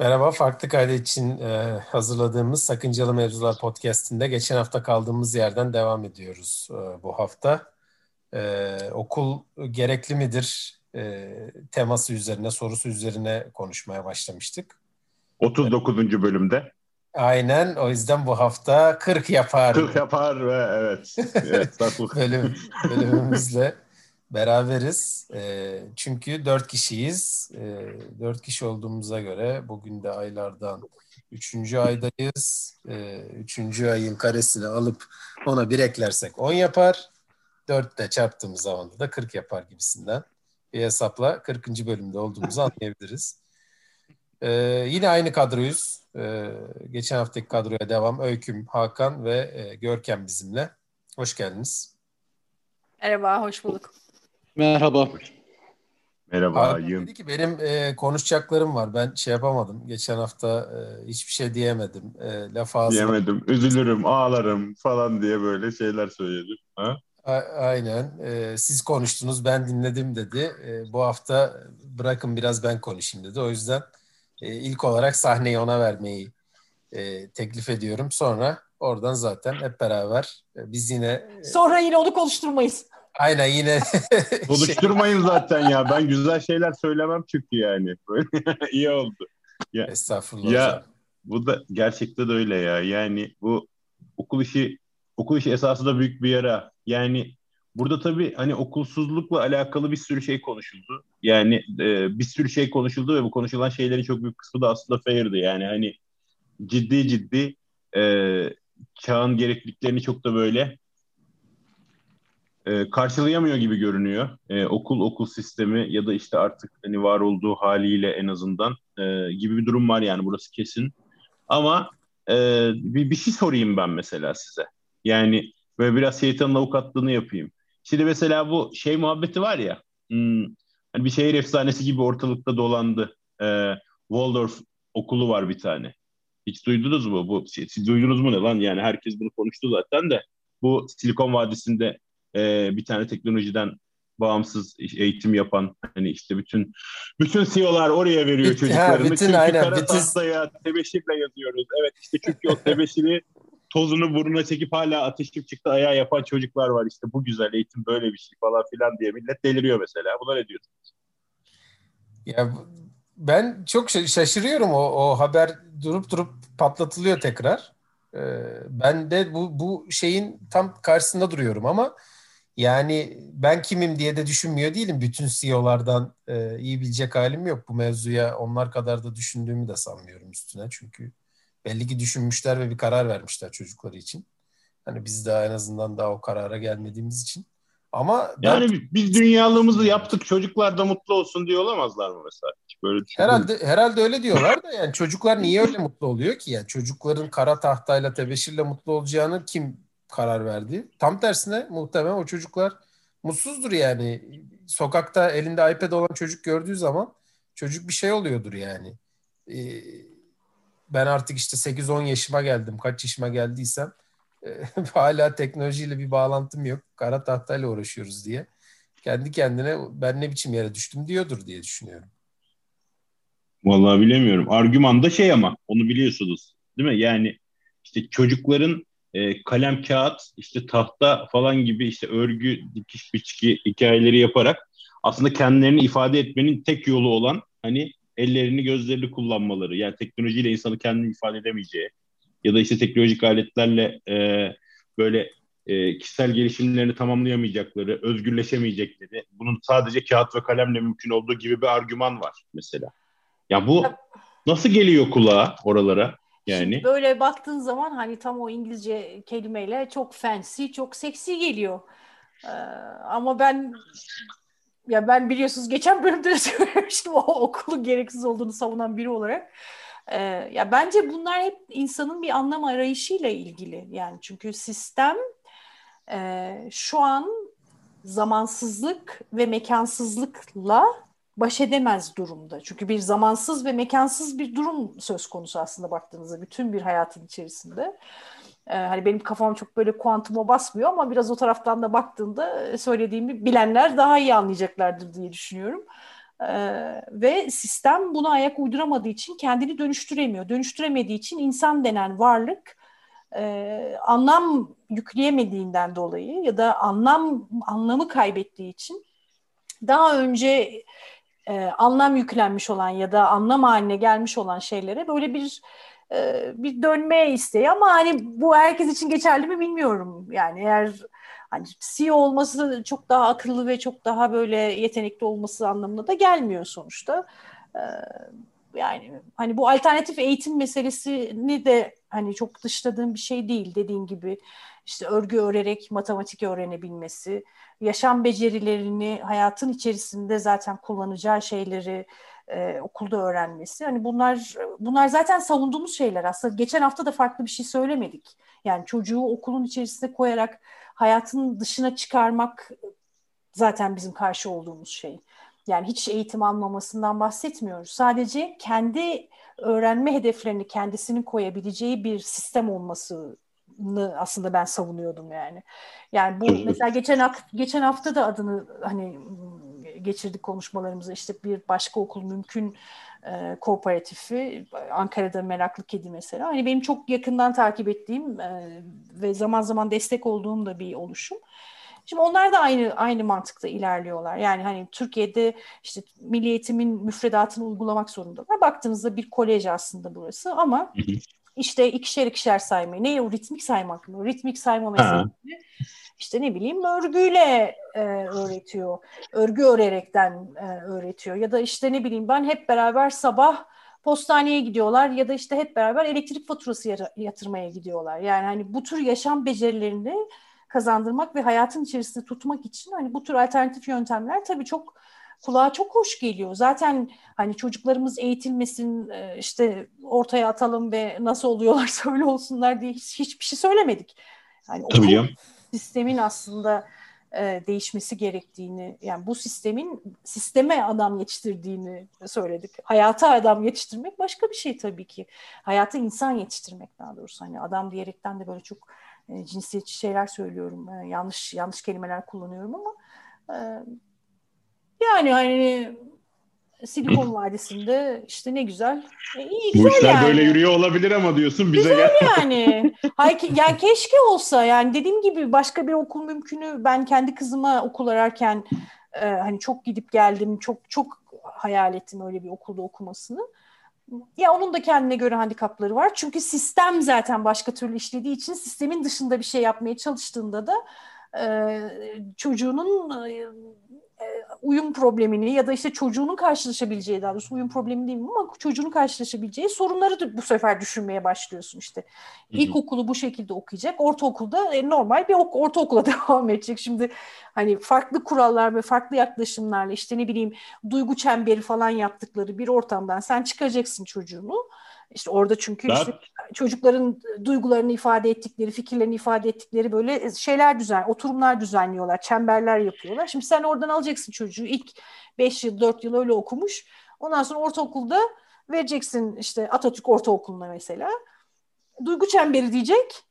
Merhaba, Farklı Kaydı için e, hazırladığımız Sakıncalı Mevzular Podcast'inde geçen hafta kaldığımız yerden devam ediyoruz e, bu hafta. E, okul gerekli midir e, teması üzerine, sorusu üzerine konuşmaya başlamıştık. 39. bölümde. Aynen, o yüzden bu hafta 40 yapar. 40 yapar ve evet. evet Bölüm, bölümümüzle beraberiz. E, çünkü dört kişiyiz. E, dört kişi olduğumuza göre bugün de aylardan üçüncü aydayız. E, üçüncü ayın karesini alıp ona bir eklersek on yapar. Dörtte çarptığımız zaman da kırk yapar gibisinden bir hesapla 40. bölümde olduğumuzu anlayabiliriz. E, yine aynı kadroyuz. E, geçen haftaki kadroya devam. Öyküm, Hakan ve e, Görkem bizimle. Hoş geldiniz. Merhaba, hoş bulduk. Merhaba. Merhaba. Abi dedi ki benim e, konuşacaklarım var. Ben şey yapamadım. Geçen hafta e, hiçbir şey diyemedim. E, laf ağzına... Diyemedim. Üzülürüm, ağlarım falan diye böyle şeyler söyledim. Ha? A- aynen. E, siz konuştunuz, ben dinledim dedi. E, bu hafta bırakın biraz ben konuşayım dedi. O yüzden e, ilk olarak sahneyi ona vermeyi e, teklif ediyorum. Sonra oradan zaten hep beraber e, biz yine... E, Sonra yine onu konuşturmayız. Aynen yine. Konuşturmayın zaten ya. Ben güzel şeyler söylemem çünkü yani. İyi oldu. Ya, Estağfurullah ya, hocam. Bu da gerçekten de öyle ya. Yani bu okul işi okul işi esasında büyük bir yara. Yani burada tabii hani okulsuzlukla alakalı bir sürü şey konuşuldu. Yani e, bir sürü şey konuşuldu ve bu konuşulan şeylerin çok büyük kısmı da aslında fairdi. Yani hani ciddi ciddi e, çağın gerekliliklerini çok da böyle e, karşılayamıyor gibi görünüyor. E, okul okul sistemi ya da işte artık hani var olduğu haliyle en azından e, gibi bir durum var yani burası kesin. Ama e, bir, bir şey sorayım ben mesela size. Yani böyle biraz şeytanın avukatlığını yapayım. Şimdi mesela bu şey muhabbeti var ya hmm, hani bir şehir efsanesi gibi ortalıkta dolandı. E, Waldorf okulu var bir tane. Hiç duydunuz mu? Bu siz duydunuz mu ne lan? Yani herkes bunu konuştu zaten de. Bu Silikon Vadisi'nde e, bir tane teknolojiden bağımsız eğitim yapan hani işte bütün bütün CEO'lar oraya veriyor çocuklarını. Ha, bütün çünkü aynen. Kara bütün... tahtaya tebeşirle yazıyoruz. Evet işte çünkü o tebeşiri tozunu burnuna çekip hala ateşip çıktı ayağa yapan çocuklar var işte bu güzel eğitim böyle bir şey falan filan diye millet deliriyor mesela. Buna ne diyorsunuz? Ya ben çok şaşırıyorum o, o haber durup durup patlatılıyor tekrar. Ee, ben de bu, bu şeyin tam karşısında duruyorum ama yani ben kimim diye de düşünmüyor değilim. Bütün CEO'lardan e, iyi bilecek halim yok. Bu mevzuya onlar kadar da düşündüğümü de sanmıyorum üstüne. Çünkü belli ki düşünmüşler ve bir karar vermişler çocukları için. Hani biz daha en azından daha o karara gelmediğimiz için. Ama yani ben, biz dünyalığımızı yaptık çocuklar da mutlu olsun diye olamazlar mı mesela? Hiç böyle herhalde herhalde öyle diyorlar da yani çocuklar niye öyle mutlu oluyor ki? Yani çocukların kara tahtayla tebeşirle mutlu olacağını kim karar verdi. Tam tersine muhtemelen o çocuklar mutsuzdur yani. Sokakta elinde iPad olan çocuk gördüğü zaman çocuk bir şey oluyordur yani. Ee, ben artık işte 8-10 yaşıma geldim. Kaç yaşıma geldiysem e, hala teknolojiyle bir bağlantım yok. Kara tahtayla uğraşıyoruz diye. Kendi kendine ben ne biçim yere düştüm diyordur diye düşünüyorum. Vallahi bilemiyorum. Argüman da şey ama onu biliyorsunuz. Değil mi? Yani işte çocukların e, kalem kağıt işte tahta falan gibi işte örgü dikiş biçki hikayeleri yaparak aslında kendilerini ifade etmenin tek yolu olan hani ellerini gözlerini kullanmaları yani teknolojiyle insanı kendini ifade edemeyeceği ya da işte teknolojik aletlerle e, böyle e, kişisel gelişimlerini tamamlayamayacakları, özgürleşemeyecekleri, bunun sadece kağıt ve kalemle mümkün olduğu gibi bir argüman var mesela. Ya bu nasıl geliyor kulağa oralara? Yani Şimdi böyle baktığın zaman hani tam o İngilizce kelimeyle çok fancy, çok seksi geliyor. Ee, ama ben ya ben biliyorsunuz geçen bölümde de söylemiştim o okulun gereksiz olduğunu savunan biri olarak. Ee, ya bence bunlar hep insanın bir anlam arayışıyla ilgili. Yani çünkü sistem e, şu an zamansızlık ve mekansızlıkla baş edemez durumda. Çünkü bir zamansız ve mekansız bir durum söz konusu aslında baktığınızda bütün bir hayatın içerisinde. Ee, hani benim kafam çok böyle kuantuma basmıyor ama biraz o taraftan da baktığında söylediğimi bilenler daha iyi anlayacaklardır diye düşünüyorum. Ee, ve sistem buna ayak uyduramadığı için kendini dönüştüremiyor. Dönüştüremediği için insan denen varlık e, anlam yükleyemediğinden dolayı ya da anlam anlamı kaybettiği için daha önce e, anlam yüklenmiş olan ya da anlam haline gelmiş olan şeylere böyle bir e, bir dönme isteği ama hani bu herkes için geçerli mi bilmiyorum. Yani eğer hani CEO olması çok daha akıllı ve çok daha böyle yetenekli olması anlamına da gelmiyor sonuçta. Ee, yani hani bu alternatif eğitim meselesini de hani çok dışladığım bir şey değil dediğin gibi işte örgü örerek matematik öğrenebilmesi, yaşam becerilerini hayatın içerisinde zaten kullanacağı şeyleri e, okulda öğrenmesi. Hani bunlar bunlar zaten savunduğumuz şeyler aslında. Geçen hafta da farklı bir şey söylemedik. Yani çocuğu okulun içerisine koyarak hayatın dışına çıkarmak zaten bizim karşı olduğumuz şey. Yani hiç eğitim almamasından bahsetmiyoruz. Sadece kendi öğrenme hedeflerini kendisinin koyabileceği bir sistem olması aslında ben savunuyordum yani. Yani bu mesela geçen geçen hafta da adını hani geçirdik konuşmalarımızı işte bir başka okul mümkün e, kooperatifi Ankara'da Meraklı Kedi mesela. Hani benim çok yakından takip ettiğim e, ve zaman zaman destek olduğum da bir oluşum. Şimdi onlar da aynı aynı mantıkta ilerliyorlar. Yani hani Türkiye'de işte milli eğitimin müfredatını uygulamak zorundalar. Baktığınızda bir kolej aslında burası ama işte ikişer ikişer saymayı. Ne o ritmik saymak mı? Ritmik sayma meselesi. İşte ne bileyim örgüyle e, öğretiyor. Örgü örerekten e, öğretiyor. Ya da işte ne bileyim ben hep beraber sabah postaneye gidiyorlar ya da işte hep beraber elektrik faturası yatırmaya gidiyorlar. Yani hani bu tür yaşam becerilerini kazandırmak ve hayatın içerisinde tutmak için hani bu tür alternatif yöntemler tabii çok kulağa çok hoş geliyor. Zaten hani çocuklarımız eğitilmesin e, işte ortaya atalım ve nasıl oluyorlar öyle olsunlar diye hiç, hiçbir şey söylemedik. Yani Tabii okul sistemin aslında e, değişmesi gerektiğini yani bu sistemin sisteme adam yetiştirdiğini söyledik. Hayata adam yetiştirmek başka bir şey tabii ki. Hayata insan yetiştirmek daha doğrusu hani adam diyerekten de böyle çok e, cinsiyetçi şeyler söylüyorum. E, yanlış yanlış kelimeler kullanıyorum ama e, yani hani Silikon Vadisi'nde işte ne güzel. E, iyi güzel Bu işler yani. böyle yürüyor olabilir ama diyorsun bize güzel gel. yani. Hay, yani keşke olsa yani dediğim gibi başka bir okul mümkünü ben kendi kızıma okul ararken e, hani çok gidip geldim çok çok hayal ettim öyle bir okulda okumasını. Ya onun da kendine göre handikapları var. Çünkü sistem zaten başka türlü işlediği için sistemin dışında bir şey yapmaya çalıştığında da e, çocuğunun e, uyum problemini ya da işte çocuğunun karşılaşabileceği daha doğrusu uyum problemi değil mi ama çocuğunun karşılaşabileceği sorunları da bu sefer düşünmeye başlıyorsun işte. İlkokulu bu şekilde okuyacak, ortaokulda e, normal bir ok ortaokula devam edecek. Şimdi hani farklı kurallar ve farklı yaklaşımlarla işte ne bileyim duygu çemberi falan yaptıkları bir ortamdan sen çıkacaksın çocuğunu işte orada çünkü ben... işte çocukların duygularını ifade ettikleri, fikirlerini ifade ettikleri böyle şeyler düzen, oturumlar düzenliyorlar, çemberler yapıyorlar. Şimdi sen oradan alacaksın çocuğu ilk 5 yıl, 4 yıl öyle okumuş. Ondan sonra ortaokulda vereceksin işte Atatürk Ortaokulu'na mesela. Duygu çemberi diyecek.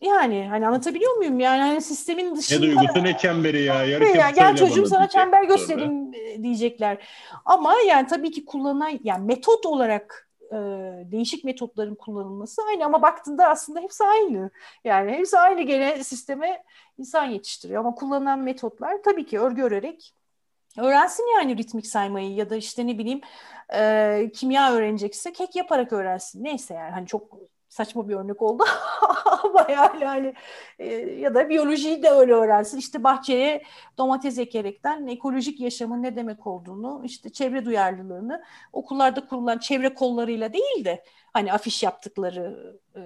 Yani hani anlatabiliyor muyum? Yani hani sistemin dışında... Ne duygusu ne çemberi ya. Yarı ya, gel çocuğum sana çember göstereyim sonra. diyecekler. Ama yani tabii ki kullanan yani metot olarak e, değişik metotların kullanılması aynı ama baktığında aslında hepsi aynı. Yani hepsi aynı gene sisteme insan yetiştiriyor ama kullanılan metotlar tabii ki örgü örerek öğrensin yani ritmik saymayı ya da işte ne bileyim e, kimya öğrenecekse kek yaparak öğrensin. Neyse yani hani çok saçma bir örnek oldu ama yani hani e, ya da biyolojiyi de öyle öğrensin. İşte bahçeye domates ekerekten ekolojik yaşamın ne demek olduğunu, işte çevre duyarlılığını okullarda kurulan çevre kollarıyla değil de hani afiş yaptıkları e,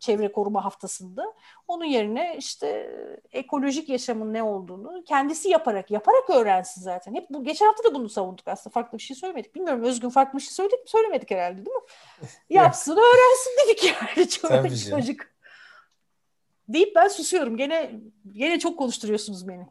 çevre koruma haftasında onun yerine işte ekolojik yaşamın ne olduğunu kendisi yaparak yaparak öğrensin zaten. Hep bu geçen hafta da bunu savunduk aslında. Farklı bir şey söylemedik. Bilmiyorum Özgün farklı bir şey söyledik mi? Söylemedik herhalde değil mi? Yapsın öğrensin dedik yani çocuk. çocuk. Deyip ben susuyorum. Gene gene çok konuşturuyorsunuz beni.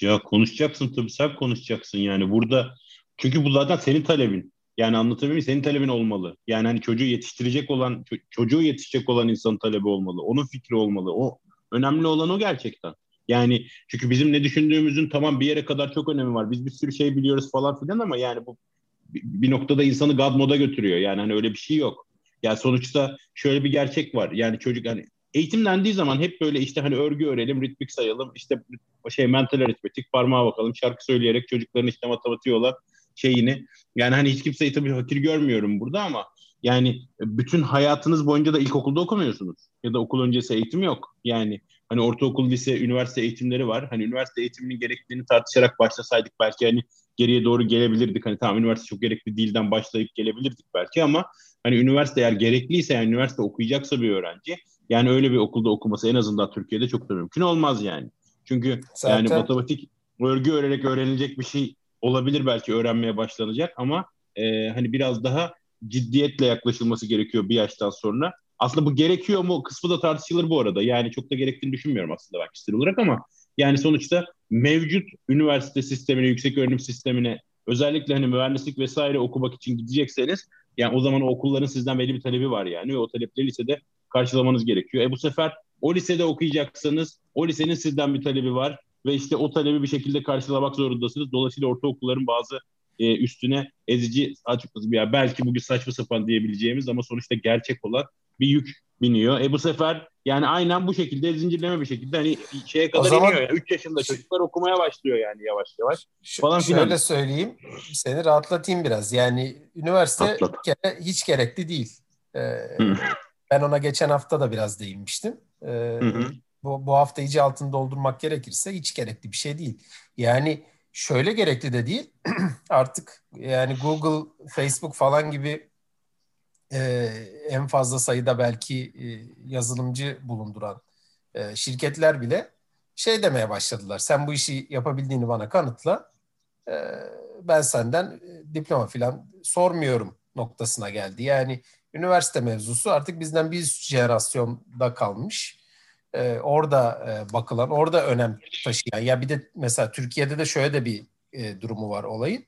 Ya konuşacaksın tabii sen konuşacaksın yani burada çünkü bu zaten senin talebin. Yani anlatabiliyor muyum? Senin talebin olmalı. Yani hani çocuğu yetiştirecek olan, çocuğu yetişecek olan insan talebi olmalı. Onun fikri olmalı. O önemli olan o gerçekten. Yani çünkü bizim ne düşündüğümüzün tamam bir yere kadar çok önemi var. Biz bir sürü şey biliyoruz falan filan ama yani bu bir noktada insanı God moda götürüyor. Yani hani öyle bir şey yok. Yani sonuçta şöyle bir gerçek var. Yani çocuk hani eğitim dendiği zaman hep böyle işte hani örgü öğrenelim, ritmik sayalım, işte şey mental aritmetik, parmağa bakalım, şarkı söyleyerek çocukların işte matematiği olan şeyini. Yani hani hiç kimseyi tabii fakir görmüyorum burada ama yani bütün hayatınız boyunca da ilkokulda okumuyorsunuz. Ya da okul öncesi eğitim yok. Yani hani ortaokul, lise, üniversite eğitimleri var. Hani üniversite eğitiminin gerekliliğini tartışarak başlasaydık belki hani geriye doğru gelebilirdik. Hani tamam üniversite çok gerekli değilden başlayıp gelebilirdik belki ama hani üniversite eğer gerekliyse yani üniversite okuyacaksa bir öğrenci yani öyle bir okulda okuması en azından Türkiye'de çok da mümkün olmaz yani. Çünkü Zaten... yani matematik örgü öğrenerek öğrenilecek bir şey olabilir belki öğrenmeye başlanacak ama e, hani biraz daha ciddiyetle yaklaşılması gerekiyor bir yaştan sonra. Aslında bu gerekiyor mu kısmı da tartışılır bu arada. Yani çok da gerektiğini düşünmüyorum aslında ben kişisel olarak ama yani sonuçta mevcut üniversite sistemine, yüksek öğrenim sistemine özellikle hani mühendislik vesaire okumak için gidecekseniz yani o zaman o okulların sizden belli bir talebi var yani. Ve o talepleri lisede karşılamanız gerekiyor. E bu sefer o lisede okuyacaksanız o lisenin sizden bir talebi var ve işte o talebi bir şekilde karşılamak zorundasınız. Dolayısıyla ortaokulların bazı e, üstüne ezici açıkçası ya belki bugün saçma sapan diyebileceğimiz ama sonuçta gerçek olan bir yük biniyor. E bu sefer yani aynen bu şekilde zincirleme bir şekilde hani şeye kadar zaman, iniyor. Yani. 3 yaşında çocuklar okumaya başlıyor yani yavaş yavaş. Falan şöyle filan. söyleyeyim seni rahatlatayım biraz. Yani üniversite Atlat. kere hiç gerekli değil. Ee, ben ona geçen hafta da biraz değinmiştim. Ee, bu, bu hafta iyice altını doldurmak gerekirse hiç gerekli bir şey değil. Yani şöyle gerekli de değil. Artık yani Google, Facebook falan gibi e, en fazla sayıda belki e, yazılımcı bulunduran e, şirketler bile şey demeye başladılar. Sen bu işi yapabildiğini bana kanıtla. E, ben senden e, diploma falan sormuyorum noktasına geldi. Yani üniversite mevzusu artık bizden bir jenerasyonda kalmış. E, orada e, bakılan, orada önem taşıyan. Ya bir de mesela Türkiye'de de şöyle de bir e, durumu var olayın.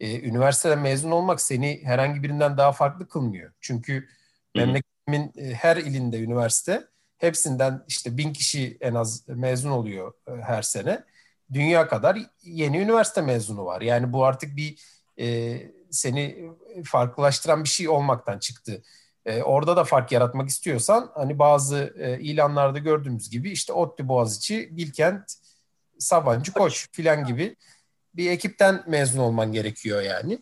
E, üniversiteden mezun olmak seni herhangi birinden daha farklı kılmıyor. Çünkü memleketimin e, her ilinde üniversite hepsinden işte bin kişi en az mezun oluyor e, her sene. Dünya kadar yeni üniversite mezunu var. Yani bu artık bir e, seni farklılaştıran bir şey olmaktan çıktı. E, orada da fark yaratmak istiyorsan hani bazı e, ilanlarda gördüğümüz gibi işte ODTÜ Boğaziçi, Bilkent, Sabancı Koç filan gibi bir ekipten mezun olman gerekiyor yani.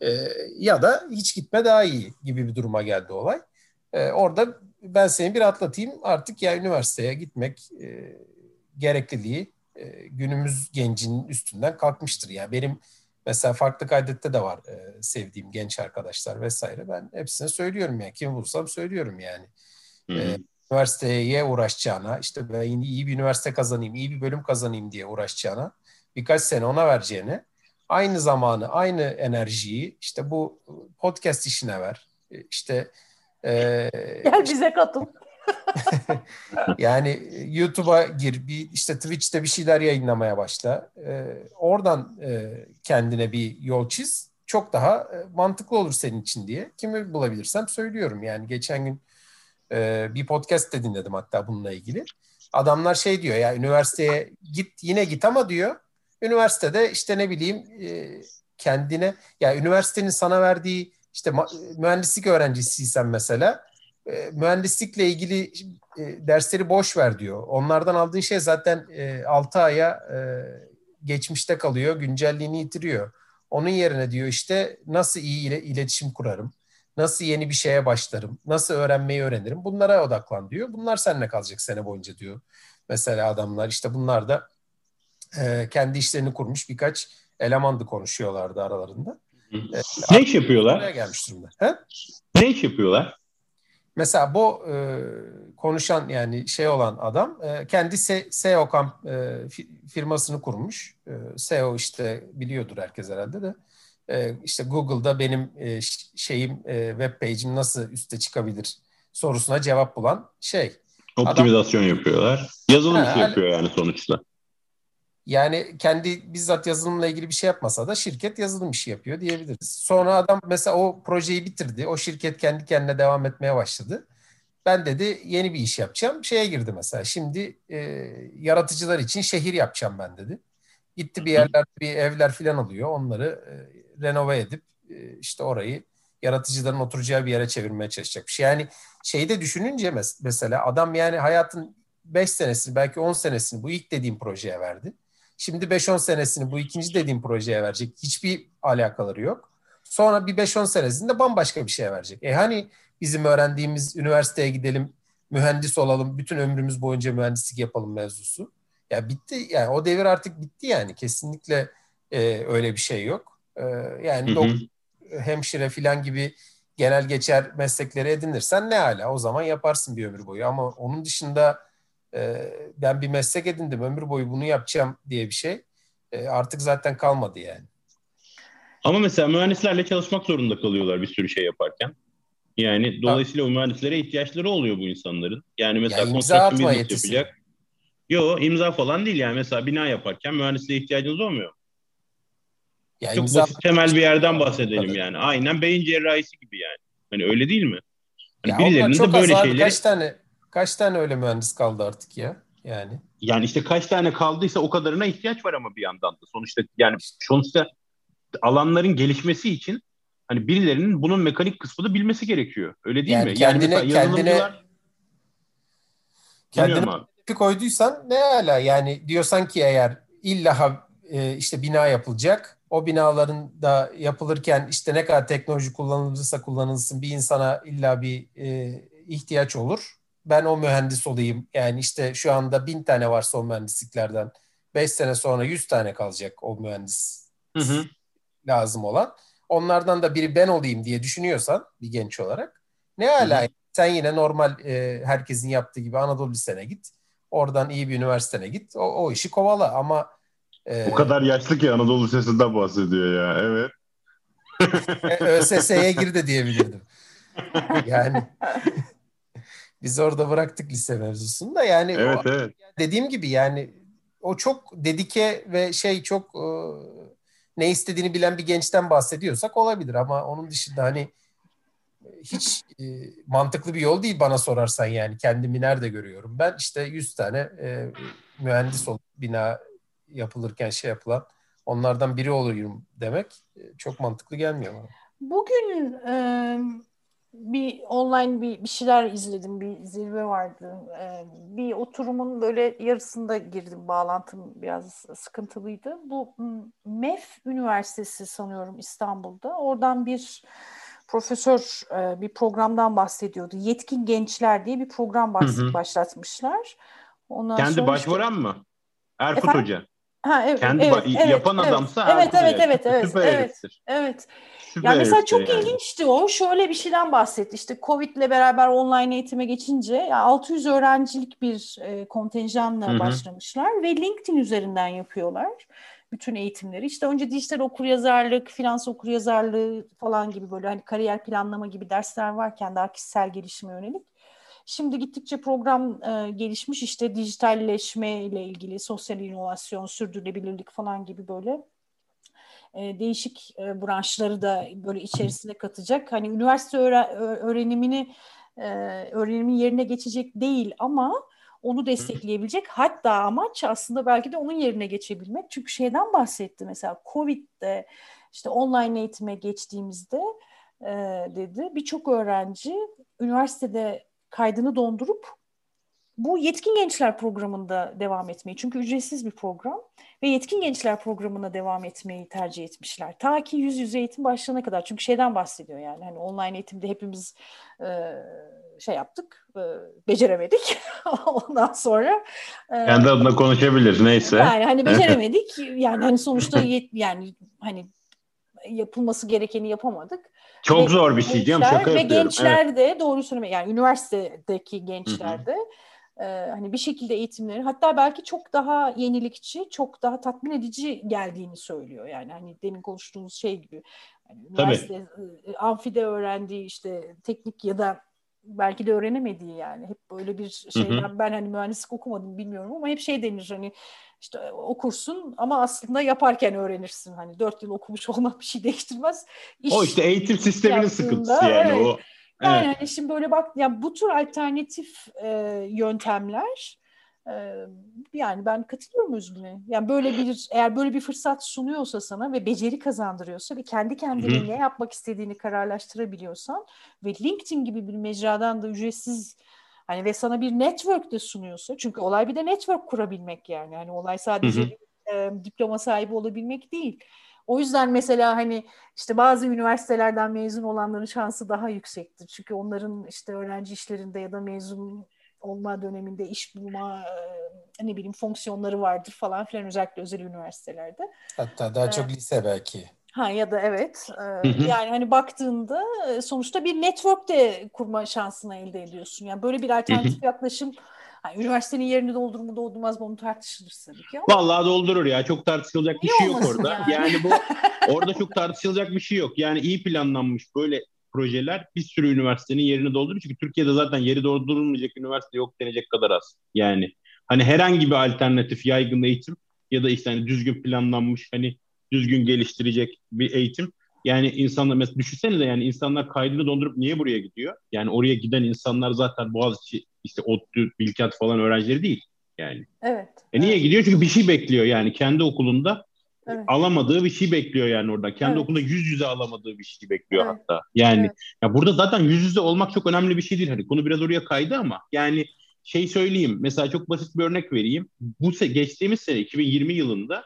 E, ya da hiç gitme daha iyi gibi bir duruma geldi olay. E, orada ben seni bir atlatayım artık ya üniversiteye gitmek e, gerekliliği e, günümüz gencinin üstünden kalkmıştır. Yani benim Mesela farklı kaydette de var e, sevdiğim genç arkadaşlar vesaire. Ben hepsine söylüyorum yani. Kim bulursam söylüyorum yani. E, üniversiteye uğraşacağına, işte ben iyi bir üniversite kazanayım, iyi bir bölüm kazanayım diye uğraşacağına, birkaç sene ona vereceğine, aynı zamanı, aynı enerjiyi işte bu podcast işine ver. İşte e, Gel bize katıl. yani YouTube'a gir, bir işte Twitch'te bir şeyler yayınlamaya başla. Ee, oradan e, kendine bir yol çiz. Çok daha e, mantıklı olur senin için diye. Kimi bulabilirsem söylüyorum. Yani geçen gün e, bir podcast de dinledim hatta bununla ilgili. Adamlar şey diyor ya üniversiteye git yine git ama diyor üniversitede işte ne bileyim e, kendine ya üniversitenin sana verdiği işte mühendislik öğrencisiysen mesela e, mühendislikle ilgili e, dersleri boş ver diyor. Onlardan aldığın şey zaten e, 6 aya e, geçmişte kalıyor, güncelliğini yitiriyor. Onun yerine diyor işte nasıl iyi ile iletişim kurarım, nasıl yeni bir şeye başlarım, nasıl öğrenmeyi öğrenirim bunlara odaklan diyor. Bunlar seninle kalacak sene boyunca diyor. Mesela adamlar işte bunlar da e, kendi işlerini kurmuş birkaç elemandı konuşuyorlardı aralarında. E, ne iş yapıyorlar? Gelmiş durumda. He? Ne iş yapıyorlar? Mesela bu e, konuşan yani şey olan adam e, kendi SEO kamp e, firmasını kurmuş. E, SEO işte biliyordur herkes herhalde de. E, işte Google'da benim e, şeyim e, web page'im nasıl üste çıkabilir sorusuna cevap bulan şey. Optimizasyon adam, yapıyorlar. Yazılım ha, yapıyor yani sonuçta. Yani kendi bizzat yazılımla ilgili bir şey yapmasa da şirket yazılım işi yapıyor diyebiliriz. Sonra adam mesela o projeyi bitirdi. O şirket kendi kendine devam etmeye başladı. Ben dedi yeni bir iş yapacağım. Şeye girdi mesela. Şimdi e, yaratıcılar için şehir yapacağım ben dedi. Gitti bir yerler, bir evler falan alıyor. Onları e, renove edip e, işte orayı yaratıcıların oturacağı bir yere çevirmeye çalışacakmış. Yani şeyde düşününce mes- mesela adam yani hayatın 5 senesini belki 10 senesini bu ilk dediğim projeye verdi. Şimdi 5-10 senesini bu ikinci dediğim projeye verecek. Hiçbir alakaları yok. Sonra bir 5-10 senesinde bambaşka bir şeye verecek. E hani bizim öğrendiğimiz üniversiteye gidelim, mühendis olalım, bütün ömrümüz boyunca mühendislik yapalım mevzusu. Ya bitti yani o devir artık bitti yani kesinlikle e, öyle bir şey yok. E, yani hı hı. hemşire filan gibi genel geçer meslekleri edinirsen ne hala o zaman yaparsın bir ömür boyu ama onun dışında e, ben bir meslek edindim ömür boyu bunu yapacağım diye bir şey e, artık zaten kalmadı yani. Ama mesela mühendislerle çalışmak zorunda kalıyorlar bir sürü şey yaparken. Yani dolayısıyla o mühendislere ihtiyaçları oluyor bu insanların. Yani mesela ya construction yapacak. Yo imza falan değil yani. Mesela bina yaparken mühendisliğe ihtiyacınız olmuyor. Ya Çok imza... basit temel bir yerden bahsedelim Tabii. yani. Aynen beyin cerrahisi gibi yani. Hani öyle değil mi? Hani ya birilerinin de böyle şeyleri... Kaç tane, kaç tane öyle mühendis kaldı artık ya? Yani. Yani işte kaç tane kaldıysa o kadarına ihtiyaç var ama bir yandan da. Sonuçta yani sonuçta alanların gelişmesi için hani birilerinin bunun mekanik kısmını bilmesi gerekiyor. Öyle değil yani mi? Kendine, yani kendine kendine koyduysan ne hala yani diyorsan ki eğer illa e, işte bina yapılacak o binaların da yapılırken işte ne kadar teknoloji kullanılırsa kullanılsın bir insana illa bir e, ihtiyaç olur. Ben o mühendis olayım. Yani işte şu anda bin tane varsa o mühendisliklerden beş sene sonra yüz tane kalacak o mühendis hı hı. lazım olan. Onlardan da biri ben olayım diye düşünüyorsan bir genç olarak ne hala sen yine normal e, herkesin yaptığı gibi Anadolu Lisesi'ne git. Oradan iyi bir üniversitene git. O, o işi kovala ama e, o kadar yaşlı ki Anadolu Lisesi'nden bahsediyor ya. Evet. E, ÖSS'ye gir de diyebilirdim. Yani biz orada bıraktık lise mevzusunu da yani evet, o, evet. dediğim gibi yani o çok dedike ve şey çok e, ne istediğini bilen bir gençten bahsediyorsak olabilir ama onun dışında hani hiç e, mantıklı bir yol değil bana sorarsan yani kendimi nerede görüyorum. Ben işte 100 tane e, mühendis olup bina yapılırken şey yapılan onlardan biri oluyorum demek e, çok mantıklı gelmiyor bana. Bugün e, bir online bir, bir şeyler izledim. Bir zirve vardı. E, bir oturumun böyle yarısında girdim. Bağlantım biraz sıkıntılıydı. Bu MEF Üniversitesi sanıyorum İstanbul'da. Oradan bir profesör e, bir programdan bahsediyordu. Yetkin Gençler diye bir program bahs- hı hı. başlatmışlar. Ondan Kendi başvuran işte... mı? Erkut Efendim? Hoca. Ha, evet, Kendi evet, evet, yapan evet, adamsa evet, evet, evet, evet, Süper evet, evet. Süper ya mesela çok yani. ilginçti o. Şöyle bir şeyden bahsetti. İşte Covid ile beraber online eğitime geçince ya 600 öğrencilik bir e, kontenjanla Hı-hı. başlamışlar ve LinkedIn üzerinden yapıyorlar bütün eğitimleri. İşte önce dijital okuryazarlık, finans okuryazarlığı falan gibi böyle hani kariyer planlama gibi dersler varken daha kişisel gelişime yönelik. Şimdi gittikçe program e, gelişmiş işte dijitalleşme ile ilgili sosyal inovasyon, sürdürülebilirlik falan gibi böyle e, değişik e, branşları da böyle içerisine katacak. Hani üniversite öğre- öğrenimini e, öğrenimin yerine geçecek değil ama onu destekleyebilecek. Hatta amaç aslında belki de onun yerine geçebilmek. Çünkü şeyden bahsetti mesela Covid'de işte online eğitime geçtiğimizde e, dedi birçok öğrenci üniversitede kaydını dondurup bu Yetkin Gençler programında devam etmeyi. Çünkü ücretsiz bir program ve Yetkin Gençler programına devam etmeyi tercih etmişler. Ta ki yüz yüze eğitim başlayana kadar. Çünkü şeyden bahsediyor yani hani online eğitimde hepimiz e, şey yaptık, e, beceremedik. Ondan sonra e, kendi adına konuşabilir neyse. Yani hani beceremedik. yani hani sonuçta yet, yani hani yapılması gerekeni yapamadık. Çok ve zor bir şey canım şaka ve gençler evet. de doğru söyleme yani üniversitedeki gençler de e, hani bir şekilde eğitimleri hatta belki çok daha yenilikçi, çok daha tatmin edici geldiğini söylüyor. Yani hani demin konuştuğumuz şey gibi. Yani üniversite Tabii. amfide öğrendiği işte teknik ya da belki de öğrenemediği yani. Hep böyle bir şeyden hı hı. ben hani mühendislik okumadım bilmiyorum ama hep şey denir hani işte okursun ama aslında yaparken öğrenirsin. Hani dört yıl okumuş olmak bir şey değiştirmez. İş o işte eğitim sisteminin sıkıntısı yani evet. o. Yani evet. hani şimdi böyle bak ya bu tür alternatif e, yöntemler e, yani ben katılıyorum Özgün'e. Yani böyle bir eğer böyle bir fırsat sunuyorsa sana ve beceri kazandırıyorsa ve kendi kendine ne yapmak istediğini kararlaştırabiliyorsan ve LinkedIn gibi bir mecradan da ücretsiz hani ve sana bir network de sunuyorsa çünkü olay bir de network kurabilmek yani. Hani olay sadece bir e, diploma sahibi olabilmek değil. O yüzden mesela hani işte bazı üniversitelerden mezun olanların şansı daha yüksektir. Çünkü onların işte öğrenci işlerinde ya da mezun olma döneminde iş bulma ne bileyim fonksiyonları vardır falan filan özellikle özel üniversitelerde. Hatta daha çok ee, lise belki. Ha ya da evet. Ee, yani hani baktığında e, sonuçta bir network de kurma şansını elde ediyorsun. Yani böyle bir alternatif yaklaşım yani üniversitenin yerini doldurur mu doldurmaz mı onu tartışılır tabii ki. Ama... Vallahi doldurur ya. Çok tartışılacak bir şey yok orada. Yani. yani bu orada çok tartışılacak bir şey yok. Yani iyi planlanmış böyle projeler bir sürü üniversitenin yerini doldurur. Çünkü Türkiye'de zaten yeri doldurulmayacak üniversite yok denecek kadar az. Yani hani herhangi bir alternatif yaygın eğitim ya da işte hani düzgün planlanmış hani düzgün geliştirecek bir eğitim. Yani insanlar mesela düşünsene de yani insanlar kaydını dondurup niye buraya gidiyor? Yani oraya giden insanlar zaten Boğaziçi işte ODTÜ, Bilkent falan öğrencileri değil yani. Evet. E niye evet. gidiyor? Çünkü bir şey bekliyor yani kendi okulunda evet. alamadığı bir şey bekliyor yani orada. Kendi evet. okulunda yüz yüze alamadığı bir şey bekliyor evet. hatta. Yani evet. ya burada zaten yüz yüze olmak çok önemli bir şey değil. Hani konu biraz oraya kaydı ama yani şey söyleyeyim. Mesela çok basit bir örnek vereyim. Bu se geçtiğimiz sene 2020 yılında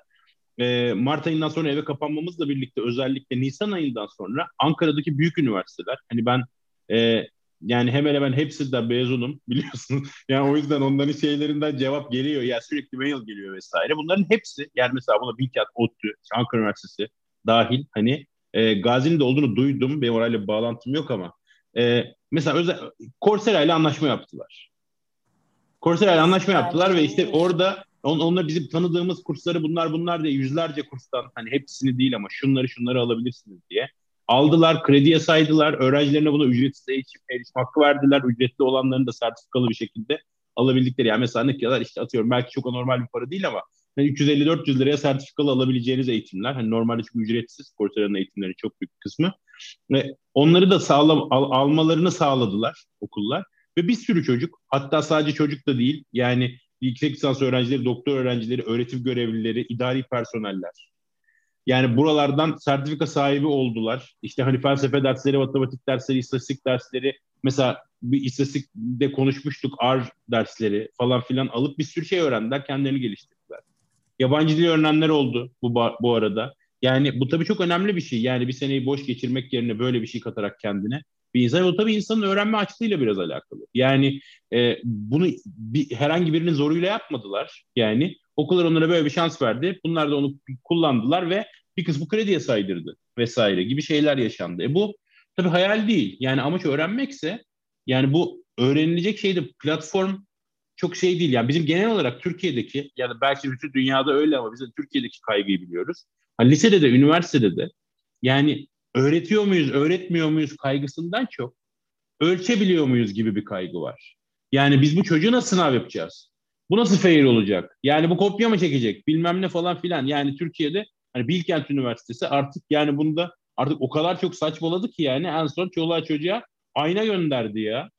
e, Mart ayından sonra eve kapanmamızla birlikte özellikle Nisan ayından sonra Ankara'daki büyük üniversiteler hani ben e, yani hemen hemen hepsi de mezunum biliyorsun. Yani o yüzden onların şeylerinden cevap geliyor. Ya sürekli mail geliyor vesaire. Bunların hepsi yani mesela buna Bilkent, ODTÜ, Ankara Üniversitesi dahil hani e, Gazi'nin de olduğunu duydum. Benim orayla bir bağlantım yok ama e, mesela özel, Coursera ile anlaşma yaptılar. Coursera ile anlaşma yaptılar ve işte orada on, onlar bizim tanıdığımız kursları bunlar bunlar diye yüzlerce kurstan hani hepsini değil ama şunları şunları alabilirsiniz diye aldılar, krediye saydılar. Öğrencilerine buna ücretsiz erişim, erişim hakkı verdiler. Ücretli olanların da sertifikalı bir şekilde alabildikleri. Yani mesela ne kadar işte atıyorum belki çok anormal bir para değil ama yani 350-400 liraya sertifikalı alabileceğiniz eğitimler. Hani normalde çünkü ücretsiz Coursera'nın eğitimleri çok büyük kısmı. Ve onları da sağlam, al, almalarını sağladılar okullar. Ve bir sürü çocuk hatta sadece çocuk da değil yani yüksek lisans öğrencileri, doktor öğrencileri, öğretim görevlileri, idari personeller, yani buralardan sertifika sahibi oldular. İşte hani felsefe dersleri, matematik dersleri, istatistik dersleri, mesela bir istatistikte konuşmuştuk R dersleri falan filan alıp bir sürü şey öğrendiler, kendilerini geliştirdiler. Yabancı dil öğrenenler oldu bu, bu arada. Yani bu tabii çok önemli bir şey. Yani bir seneyi boş geçirmek yerine böyle bir şey katarak kendine bir insan. O tabii insanın öğrenme açlığıyla biraz alakalı. Yani e, bunu bir, herhangi birinin zoruyla yapmadılar. Yani okullar onlara böyle bir şans verdi. Bunlar da onu kullandılar ve bir kısmı krediye saydırdı vesaire gibi şeyler yaşandı. E bu tabii hayal değil. Yani amaç öğrenmekse yani bu öğrenilecek şey de platform çok şey değil. Yani bizim genel olarak Türkiye'deki ya da belki bütün dünyada öyle ama biz de Türkiye'deki kaygıyı biliyoruz. Hani lisede de üniversitede de yani öğretiyor muyuz, öğretmiyor muyuz kaygısından çok ölçebiliyor muyuz gibi bir kaygı var. Yani biz bu çocuğu nasıl sınav yapacağız? Bu nasıl fail olacak? Yani bu kopya mı çekecek? Bilmem ne falan filan. Yani Türkiye'de hani Bilkent Üniversitesi artık yani bunda artık o kadar çok saçmaladı ki yani en son çoluğa çocuğa ayna gönderdi ya.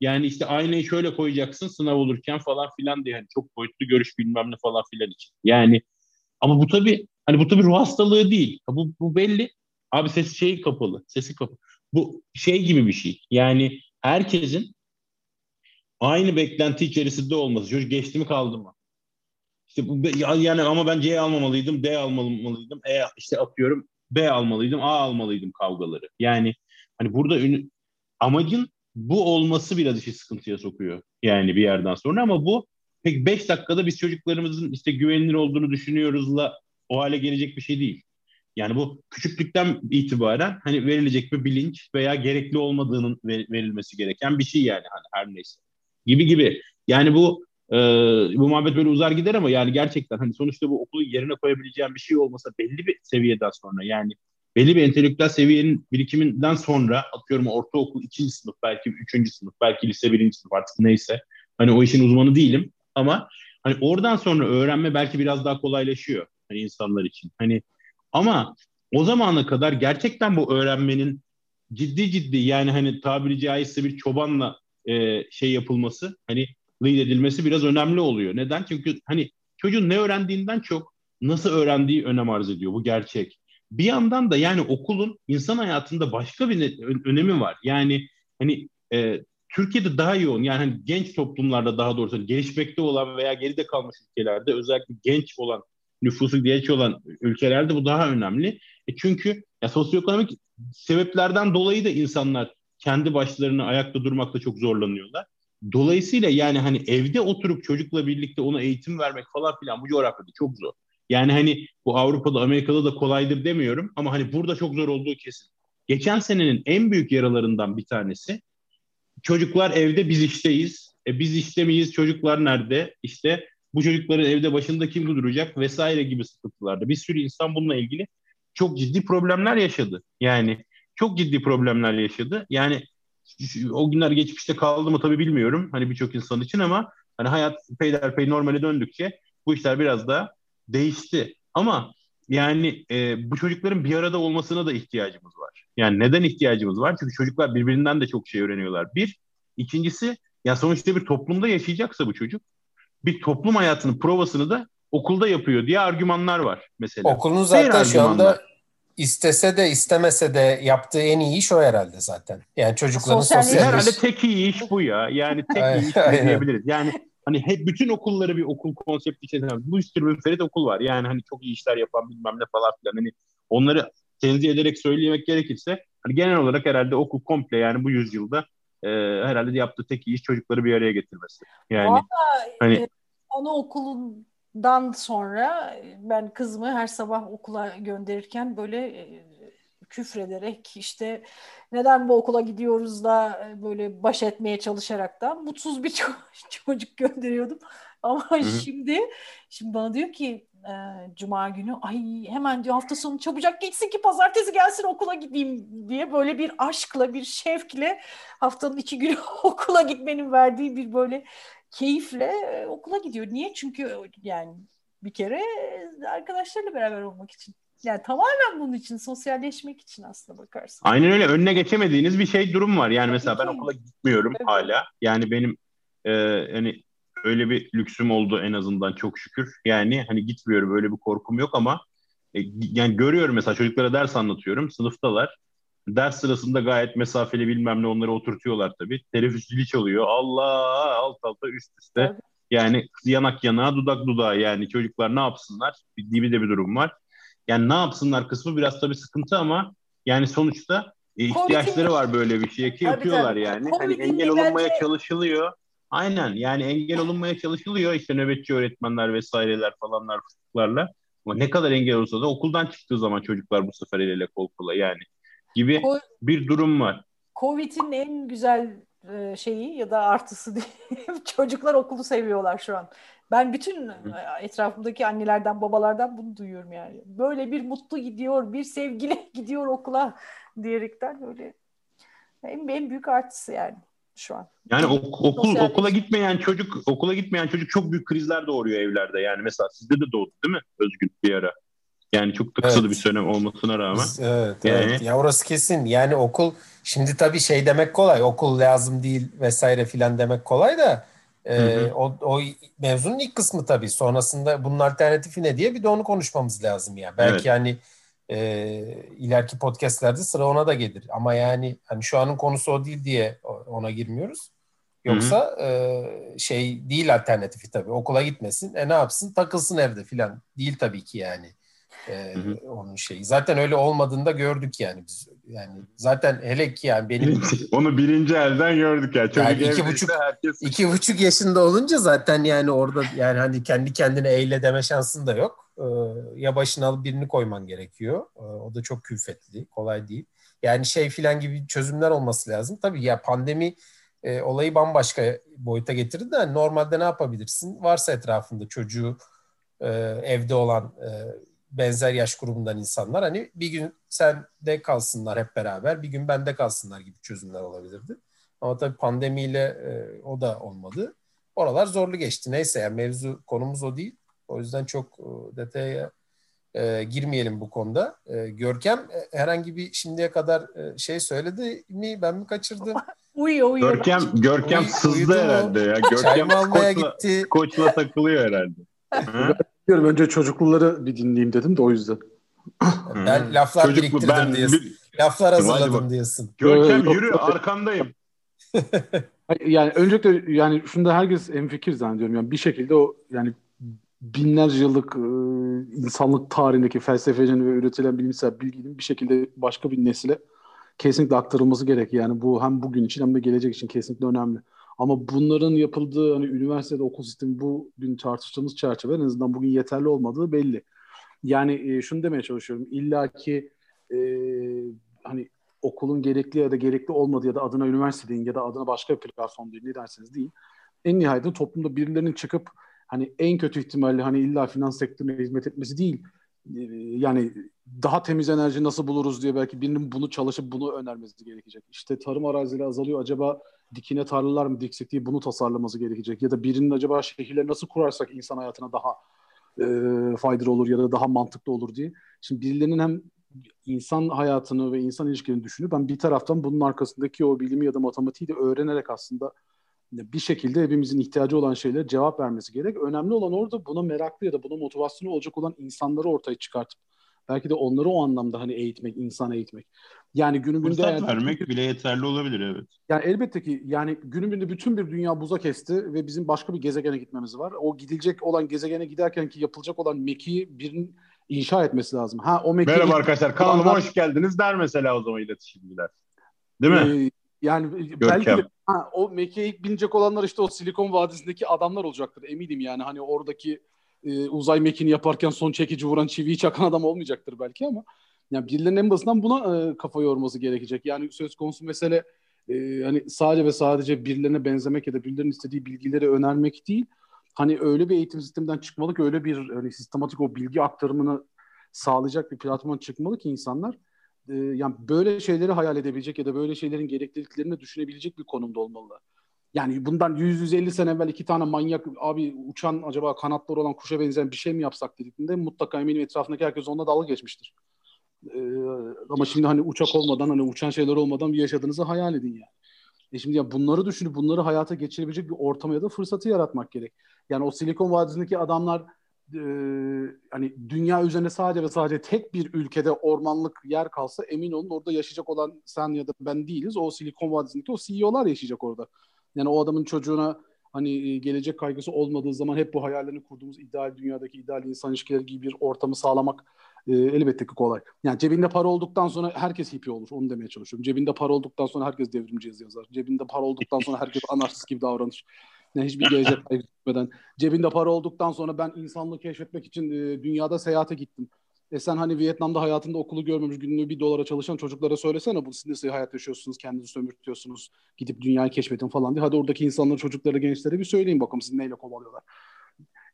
Yani işte aynayı şöyle koyacaksın sınav olurken falan filan diye hani çok boyutlu görüş bilmem ne falan filan için. Yani ama bu tabii hani bu tabii ruh hastalığı değil. Bu, bu belli. Abi sesi şey kapalı. Sesi kapalı. Bu şey gibi bir şey. Yani herkesin aynı beklenti içerisinde olması. Çocuk geçti mi kaldı mı? İşte bu yani ama ben C almamalıydım, D almamalıydım. E işte atıyorum B almalıydım, A almalıydım kavgaları. Yani hani burada ünü, amacın bu olması biraz işi sıkıntıya sokuyor. Yani bir yerden sonra ama bu pek 5 dakikada biz çocuklarımızın işte güvenilir olduğunu düşünüyoruzla o hale gelecek bir şey değil. Yani bu küçüklükten itibaren hani verilecek bir bilinç veya gerekli olmadığının verilmesi gereken bir şey yani hani her neyse. Gibi gibi. Yani bu e, bu muhabbet böyle uzar gider ama yani gerçekten hani sonuçta bu okulu yerine koyabileceğim bir şey olmasa belli bir seviyeden sonra yani belli bir entelektüel seviyenin birikiminden sonra atıyorum ortaokul ikinci sınıf belki üçüncü sınıf belki lise birinci sınıf artık neyse hani o işin uzmanı değilim ama hani oradan sonra öğrenme belki biraz daha kolaylaşıyor hani insanlar için hani ama o zamana kadar gerçekten bu öğrenmenin ciddi ciddi yani hani tabiri caizse bir çobanla e, şey yapılması hani lead edilmesi biraz önemli oluyor. Neden? Çünkü hani çocuğun ne öğrendiğinden çok nasıl öğrendiği önem arz ediyor. Bu gerçek. Bir yandan da yani okulun insan hayatında başka bir önemi var. Yani hani e, Türkiye'de daha yoğun yani hani genç toplumlarda daha doğrusu hani gelişmekte olan veya geride kalmış ülkelerde özellikle genç olan nüfusu genç olan ülkelerde bu daha önemli. E çünkü ya sosyoekonomik sebeplerden dolayı da insanlar kendi başlarına ayakta durmakta çok zorlanıyorlar. Dolayısıyla yani hani evde oturup çocukla birlikte ona eğitim vermek falan filan bu coğrafyada çok zor. Yani hani bu Avrupa'da, Amerika'da da kolaydır demiyorum ama hani burada çok zor olduğu kesin. Geçen senenin en büyük yaralarından bir tanesi çocuklar evde biz işteyiz. E biz işte miyiz? Çocuklar nerede? İşte bu çocukların evde başında kim duracak vesaire gibi sıkıntılarda. Bir sürü insan bununla ilgili çok ciddi problemler yaşadı. Yani çok ciddi problemler yaşadı. Yani o günler geçmişte kaldı mı tabii bilmiyorum. Hani birçok insan için ama hani hayat peyderpey normale döndükçe bu işler biraz da değişti. Ama yani e, bu çocukların bir arada olmasına da ihtiyacımız var. Yani neden ihtiyacımız var? Çünkü çocuklar birbirinden de çok şey öğreniyorlar. Bir. İkincisi ya sonuçta bir toplumda yaşayacaksa bu çocuk bir toplum hayatının provasını da okulda yapıyor diye argümanlar var mesela. Okulun zaten şu anda istese de istemese de yaptığı en iyi iş o herhalde zaten. Yani çocukların sosyal, sosyal Herhalde tek iyi iş bu ya. Yani tek iyi iş diyebiliriz. Yani hani hep bütün okulları bir okul konsepti içerisinde bu sürü müferit okul var. Yani hani çok iyi işler yapan bilmem ne falan filan. Hani onları tenzih ederek söylemek gerekirse hani genel olarak herhalde okul komple yani bu yüzyılda e, herhalde yaptığı tek iyi iş çocukları bir araya getirmesi. Yani Vallahi, hani e, anaokulundan sonra ben kızımı her sabah okula gönderirken böyle e, küfrederek işte neden bu okula gidiyoruz da e, böyle baş etmeye çalışarak da mutsuz bir çocuk gönderiyordum. Ama Hı-hı. şimdi şimdi bana diyor ki e, cuma günü ay hemen diyor hafta sonu çabucak geçsin ki pazartesi gelsin okula gideyim diye böyle bir aşkla bir şevkle haftanın iki günü okula gitmenin verdiği bir böyle keyifle e, okula gidiyor. Niye? Çünkü yani bir kere arkadaşlarla beraber olmak için. Yani tamamen bunun için, sosyalleşmek için aslında bakarsın. Aynen öyle. Önüne geçemediğiniz bir şey durum var. Yani mesela ben okula gitmiyorum evet. hala. Yani benim e, hani öyle bir lüksüm oldu en azından çok şükür. Yani hani gitmiyorum öyle bir korkum yok ama e, yani görüyorum mesela çocuklara ders anlatıyorum. Sınıftalar. Ders sırasında gayet mesafeli bilmem ne onları oturtuyorlar tabii. Teneffüs zili çalıyor. Allah alt alta üst üste. Evet. Yani yanak yanağa dudak dudağa yani çocuklar ne yapsınlar? Bir de bir durum var. Yani ne yapsınlar kısmı biraz tabii sıkıntı ama yani sonuçta e, ihtiyaçları var böyle bir şeye ki yapıyorlar tabii. yani. hani engel olunmaya çalışılıyor. Aynen yani engel olunmaya çalışılıyor işte nöbetçi öğretmenler vesaireler falanlar fıstıklarla. Ama ne kadar engel olsa da okuldan çıktığı zaman çocuklar bu sefer el ele kol kola yani gibi Ko- bir durum var. Covid'in en güzel e, şeyi ya da artısı çocuklar okulu seviyorlar şu an. Ben bütün e, etrafımdaki annelerden, babalardan bunu duyuyorum yani. Böyle bir mutlu gidiyor, bir sevgili gidiyor okula diyerekten böyle en, en büyük artısı yani şu an. Yani ok- okul okula gitmeyen çocuk okula gitmeyen çocuk çok büyük krizler doğuruyor evlerde. Yani mesela sizde de doğdu değil mi Özgün bir ara? Yani çok da kısa evet. bir dönem olmasına rağmen. Evet, yani... evet. Ya orası kesin. Yani okul şimdi tabii şey demek kolay. Okul lazım değil vesaire filan demek kolay da e, o, o mevzunun ilk kısmı tabii. Sonrasında bunun alternatifi ne diye bir de onu konuşmamız lazım yani. Belki evet. yani e, ileriki podcastlerde sıra ona da gelir. Ama yani hani şu anın konusu o değil diye ona girmiyoruz. Yoksa e, şey değil alternatifi tabii. Okula gitmesin. E ne yapsın? Takılsın evde filan. Değil tabii ki yani. E, onun şeyi. Zaten öyle olmadığında gördük yani biz. Yani zaten hele ki yani benim onu birinci elden gördük ya. Yani. yani iki buçuk herkes... iki buçuk yaşında olunca zaten yani orada yani hani kendi kendine eyle deme şansın da yok. Ee, ya başına alıp birini koyman gerekiyor. Ee, o da çok külfetli, kolay değil. Yani şey filan gibi çözümler olması lazım. Tabii ya pandemi e, olayı bambaşka boyuta getirdi de normalde ne yapabilirsin? Varsa etrafında çocuğu e, evde olan e, benzer yaş grubundan insanlar hani bir gün sen de kalsınlar hep beraber, bir gün bende kalsınlar gibi çözümler olabilirdi. Ama tabii pandemiyle e, o da olmadı. Oralar zorlu geçti. Neyse yani mevzu konumuz o değil. O yüzden çok e, detaya E, girmeyelim bu konuda. E, Görkem e, herhangi bir şimdiye kadar e, şey söyledi mi? Ben mi kaçırdım? uyuyor uyuyor. Görkem, Görkem Uy- sızdı herhalde ya. Görkem almaya koçla, gitti? koçla takılıyor herhalde. Hı? Diyorum önce çocukluları bir dinleyeyim dedim de o yüzden. Ben laflar Çocuk bu, biriktirdim ben diyorsun. bir- Laflar hazırladım bak. diyorsun. Görkem yürü arkandayım. Hayır, Yani öncelikle yani şunda herkes hemfikir zannediyorum. Yani bir şekilde o yani binlerce yıllık e, insanlık tarihindeki felsefenin ve üretilen bilimsel bilginin bir şekilde başka bir nesile kesinlikle aktarılması gerek. Yani bu hem bugün için hem de gelecek için kesinlikle önemli. Ama bunların yapıldığı hani üniversitede okul sistemi bugün tartıştığımız çerçeve en azından bugün yeterli olmadığı belli. Yani e, şunu demeye çalışıyorum. İlla ki e, hani okulun gerekli ya da gerekli olmadığı ya da adına üniversite deyin ya da adına başka bir platform deyin ne derseniz deyin. En nihayetinde toplumda birilerinin çıkıp hani en kötü ihtimalle hani illa finans sektörüne hizmet etmesi değil e, yani daha temiz enerji nasıl buluruz diye belki birinin bunu çalışıp bunu önermesi gerekecek. İşte tarım arazileri azalıyor acaba dikine tarlalar mı diksek diye bunu tasarlaması gerekecek. Ya da birinin acaba şehirleri nasıl kurarsak insan hayatına daha e, faydalı olur ya da daha mantıklı olur diye. Şimdi birilerinin hem insan hayatını ve insan ilişkilerini düşünüyor. Ben bir taraftan bunun arkasındaki o bilimi ya da matematiği de öğrenerek aslında bir şekilde hepimizin ihtiyacı olan şeylere cevap vermesi gerek. Önemli olan orada buna meraklı ya da buna motivasyonu olacak olan insanları ortaya çıkartıp belki de onları o anlamda hani eğitmek, insan eğitmek. Yani günümüzde Fırsat eğer- vermek bile yeterli olabilir evet. yani elbette ki yani günümüzde bütün bir dünya buza kesti ve bizim başka bir gezegene gitmemiz var. O gidilecek olan gezegene giderken ki yapılacak olan mekiği birinin inşa etmesi lazım. Ha o mekiği Merhaba arkadaşlar kanalıma hoş geldiniz der mesela o zaman iletişimciler. Değil mi? Ee, yani belki de ha, o mekiğe ilk binecek olanlar işte o Silikon Vadisi'ndeki adamlar olacaktır eminim yani. Hani oradaki e, uzay mekiğini yaparken son çekici vuran çiviyi çakan adam olmayacaktır belki ama yani birilerinin en basından buna e, kafa yorması gerekecek. Yani söz konusu mesele e, hani sadece ve sadece birilerine benzemek ya da birilerinin istediği bilgileri önermek değil. Hani öyle bir eğitim sisteminden çıkmalı ki öyle bir hani sistematik o bilgi aktarımını sağlayacak bir platformdan çıkmalı ki insanlar e, yani böyle şeyleri hayal edebilecek ya da böyle şeylerin gerekliliklerini düşünebilecek bir konumda olmalılar. Yani bundan 100-150 sene evvel iki tane manyak abi uçan acaba kanatları olan kuşa benzeyen bir şey mi yapsak dediklerinde mutlaka eminim etrafındaki herkes onunla dalga geçmiştir. Ee, ama şimdi hani uçak olmadan hani uçan şeyler olmadan bir yaşadığınızı hayal edin yani. E şimdi ya bunları düşünüp bunları hayata geçirebilecek bir ortamı ya da fırsatı yaratmak gerek. Yani o Silikon Vadisi'ndeki adamlar e, hani dünya üzerinde sadece ve sadece tek bir ülkede ormanlık yer kalsa emin olun orada yaşayacak olan sen ya da ben değiliz. O Silikon Vadisi'ndeki o CEO'lar yaşayacak orada. Yani o adamın çocuğuna hani e, gelecek kaygısı olmadığı zaman hep bu hayallerini kurduğumuz ideal dünyadaki ideal insan ilişkileri gibi bir ortamı sağlamak e, elbette ki kolay. Yani cebinde para olduktan sonra herkes hippie olur. Onu demeye çalışıyorum. Cebinde para olduktan sonra herkes devrimci yazı yazar. Cebinde para olduktan sonra herkes anarşist gibi davranır. Yani hiçbir gelecek kaygısı etmeden. Cebinde para olduktan sonra ben insanlığı keşfetmek için e, dünyada seyahate gittim. E sen hani Vietnam'da hayatında okulu görmemiş günlüğü bir dolara çalışan çocuklara söylesene bu siz nasıl hayat yaşıyorsunuz, kendinizi sömürtüyorsunuz, gidip dünyayı keşfedin falan diye. Hadi oradaki insanlara, çocuklara, gençlere bir söyleyin bakalım siz neyle kovalıyorlar.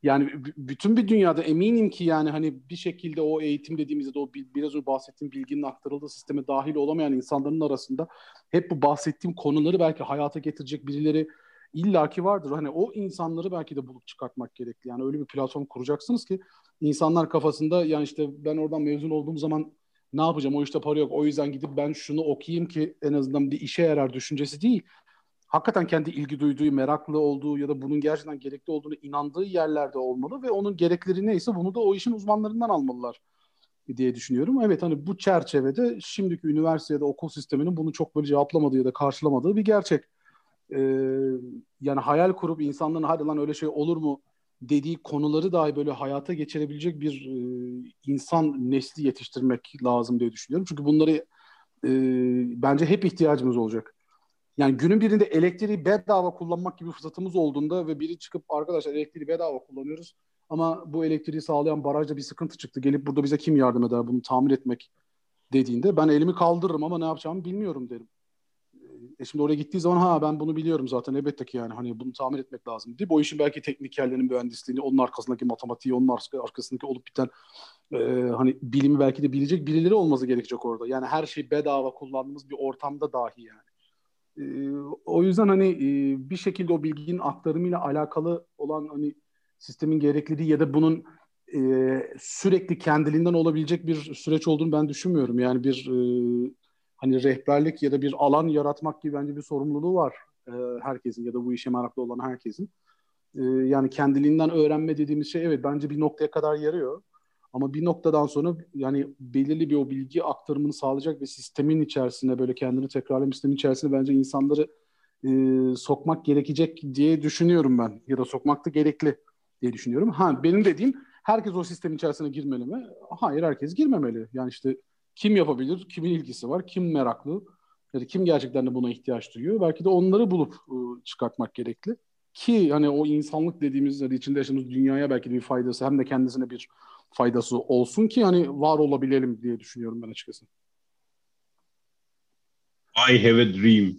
Yani bütün bir dünyada eminim ki yani hani bir şekilde o eğitim dediğimizde de o biraz önce bahsettiğim bilginin aktarıldığı sisteme dahil olamayan insanların arasında hep bu bahsettiğim konuları belki hayata getirecek birileri illaki vardır. Hani o insanları belki de bulup çıkartmak gerekli. Yani öyle bir platform kuracaksınız ki insanlar kafasında yani işte ben oradan mezun olduğum zaman ne yapacağım? O işte para yok. O yüzden gidip ben şunu okuyayım ki en azından bir işe yarar düşüncesi değil. Hakikaten kendi ilgi duyduğu, meraklı olduğu ya da bunun gerçekten gerekli olduğunu inandığı yerlerde olmalı ve onun gerekleri neyse bunu da o işin uzmanlarından almalılar diye düşünüyorum. Evet hani bu çerçevede şimdiki üniversite ya da okul sisteminin bunu çok böyle cevaplamadığı ya da karşılamadığı bir gerçek. Ee, yani hayal kurup insanların hadi lan öyle şey olur mu dediği konuları dahi böyle hayata geçirebilecek bir e, insan nesli yetiştirmek lazım diye düşünüyorum. Çünkü bunları e, bence hep ihtiyacımız olacak. Yani günün birinde elektriği bedava kullanmak gibi fırsatımız olduğunda ve biri çıkıp arkadaşlar elektriği bedava kullanıyoruz ama bu elektriği sağlayan barajda bir sıkıntı çıktı. Gelip burada bize kim yardım eder bunu tamir etmek dediğinde ben elimi kaldırırım ama ne yapacağımı bilmiyorum derim. E şimdi oraya gittiği zaman ha ben bunu biliyorum zaten elbette ki yani hani bunu tamir etmek lazım deyip o işin belki teknikerlerin mühendisliğini, onun arkasındaki matematiği, onun arkasındaki olup biten e, hani bilimi belki de bilecek birileri olması gerekecek orada. Yani her şey bedava kullandığımız bir ortamda dahi yani. E, o yüzden hani e, bir şekilde o bilginin aktarımıyla alakalı olan hani sistemin gerekliliği ya da bunun e, sürekli kendiliğinden olabilecek bir süreç olduğunu ben düşünmüyorum. Yani bir e, hani rehberlik ya da bir alan yaratmak gibi bence bir sorumluluğu var e, herkesin ya da bu işe meraklı olan herkesin. E, yani kendiliğinden öğrenme dediğimiz şey evet bence bir noktaya kadar yarıyor. Ama bir noktadan sonra yani belirli bir o bilgi aktarımını sağlayacak ve sistemin içerisinde böyle kendini tekrarlama sistemin içerisinde bence insanları e, sokmak gerekecek diye düşünüyorum ben. Ya da sokmak da gerekli diye düşünüyorum. Ha benim dediğim herkes o sistemin içerisine girmeli mi? Hayır herkes girmemeli. Yani işte kim yapabilir, kimin ilgisi var, kim meraklı ya da kim gerçekten de buna ihtiyaç duyuyor. Belki de onları bulup ıı, çıkartmak gerekli. Ki hani o insanlık dediğimiz hani içinde yaşadığımız dünyaya belki de bir faydası hem de kendisine bir faydası olsun ki hani var olabilelim diye düşünüyorum ben açıkçası. I have a dream.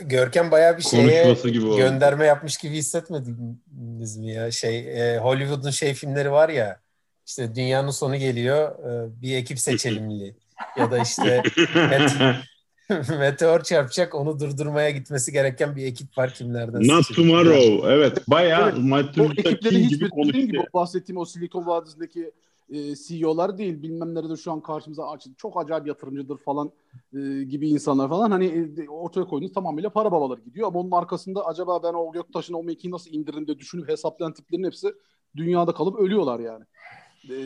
Görkem bayağı bir şeye gibi gönderme oldu. yapmış gibi hissetmediniz mi ya? Şey e, Hollywood'un şey filmleri var ya işte dünyanın sonu geliyor e, bir ekip seçelimli ya da işte meteor çarpacak onu durdurmaya gitmesi gereken bir ekip var kimlerden Not seçelim. tomorrow. Evet bayağı evet, Martin Luther King gibi konuştu. Gibi, bahsettiğim o Silikon Vadisi'ndeki e, CEO'lar değil bilmem nerede şu an karşımıza açıldı. Çok acayip yatırımcıdır falan e, gibi insanlar falan. Hani e, ortaya koyduğunuz tamamıyla para babaları gidiyor. Ama onun arkasında acaba ben o göktaşına o mekiği nasıl indiririm de düşünüp hesaplayan tiplerin hepsi dünyada kalıp ölüyorlar yani. E,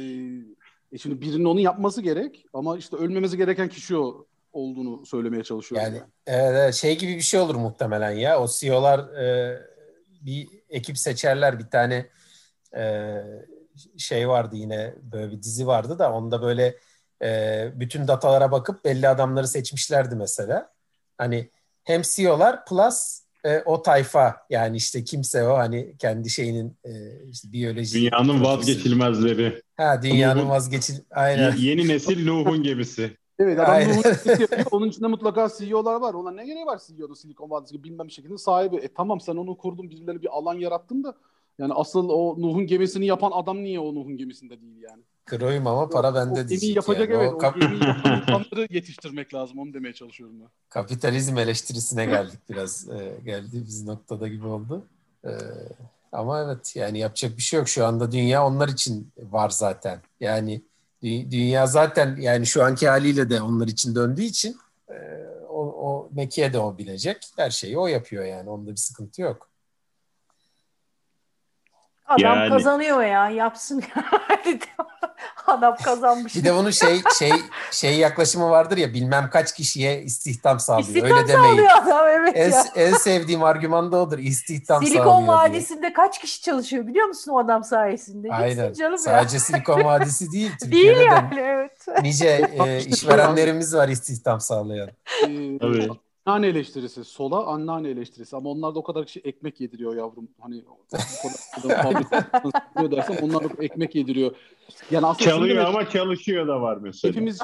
e şimdi birinin onu yapması gerek ama işte ölmemesi gereken kişi o olduğunu söylemeye çalışıyorum. Yani, yani. E, şey gibi bir şey olur muhtemelen ya. O CEO'lar e, bir ekip seçerler bir tane e, şey vardı yine böyle bir dizi vardı da onda böyle e, bütün datalara bakıp belli adamları seçmişlerdi mesela. Hani hem CEO'lar plus e, o tayfa yani işte kimse o hani kendi şeyinin e, işte biyoloji dünyanın vazgeçilmezleri. Ha dünyanın Nuh'un, vazgeçil aynen. Yeni nesil Nuh'un gemisi. Evet adam Aynen. Nuh'un gemisi yapıyor. Onun içinde mutlaka CEO'lar var. Ona ne gereği var CEO'da Silikon Vadisi gibi bilmem bir şekilde sahibi. E tamam sen onu kurdun birileri bir alan yarattın da yani asıl o Nuh'un gemisini yapan adam niye o Nuh'un gemisinde değil yani? Kıroyum ama para bende o diyecek. yapacak yani. evet. O, kap- o gemiyi yapan insanları yetiştirmek lazım. Onu demeye çalışıyorum ben. Kapitalizm eleştirisine geldik biraz. E, geldi biz noktada gibi oldu. E, ama evet yani yapacak bir şey yok. Şu anda dünya onlar için var zaten. Yani dünya zaten yani şu anki haliyle de onlar için döndüğü için e, o, o Mekiye de o bilecek. Her şeyi o yapıyor yani. Onda bir sıkıntı yok. Adam yani... kazanıyor ya yapsın. Adam kazanmış. Bir de bunun şey şey şey yaklaşımı vardır ya bilmem kaç kişiye istihdam sağlıyor. İstihdam Öyle demeyin. sağlıyor adam evet en, ya. en sevdiğim argüman da odur. İstihdam Silikon sağlıyor Silikon Vadisi'nde diye. kaç kişi çalışıyor biliyor musun o adam sayesinde? Aynen. Canım Sadece ya. Silikon Vadisi değil. değil yani de evet. Nice e, işverenlerimiz var istihdam sağlayan. Tabii. Anneanne eleştirisi. Sola anneanne eleştirisi. Ama onlar da o kadar kişi ekmek yediriyor yavrum. Hani o kadar dersen onlar da ekmek yediriyor. Yani aslında Çalıyor ama çalışıyor da var mesela. Hepimiz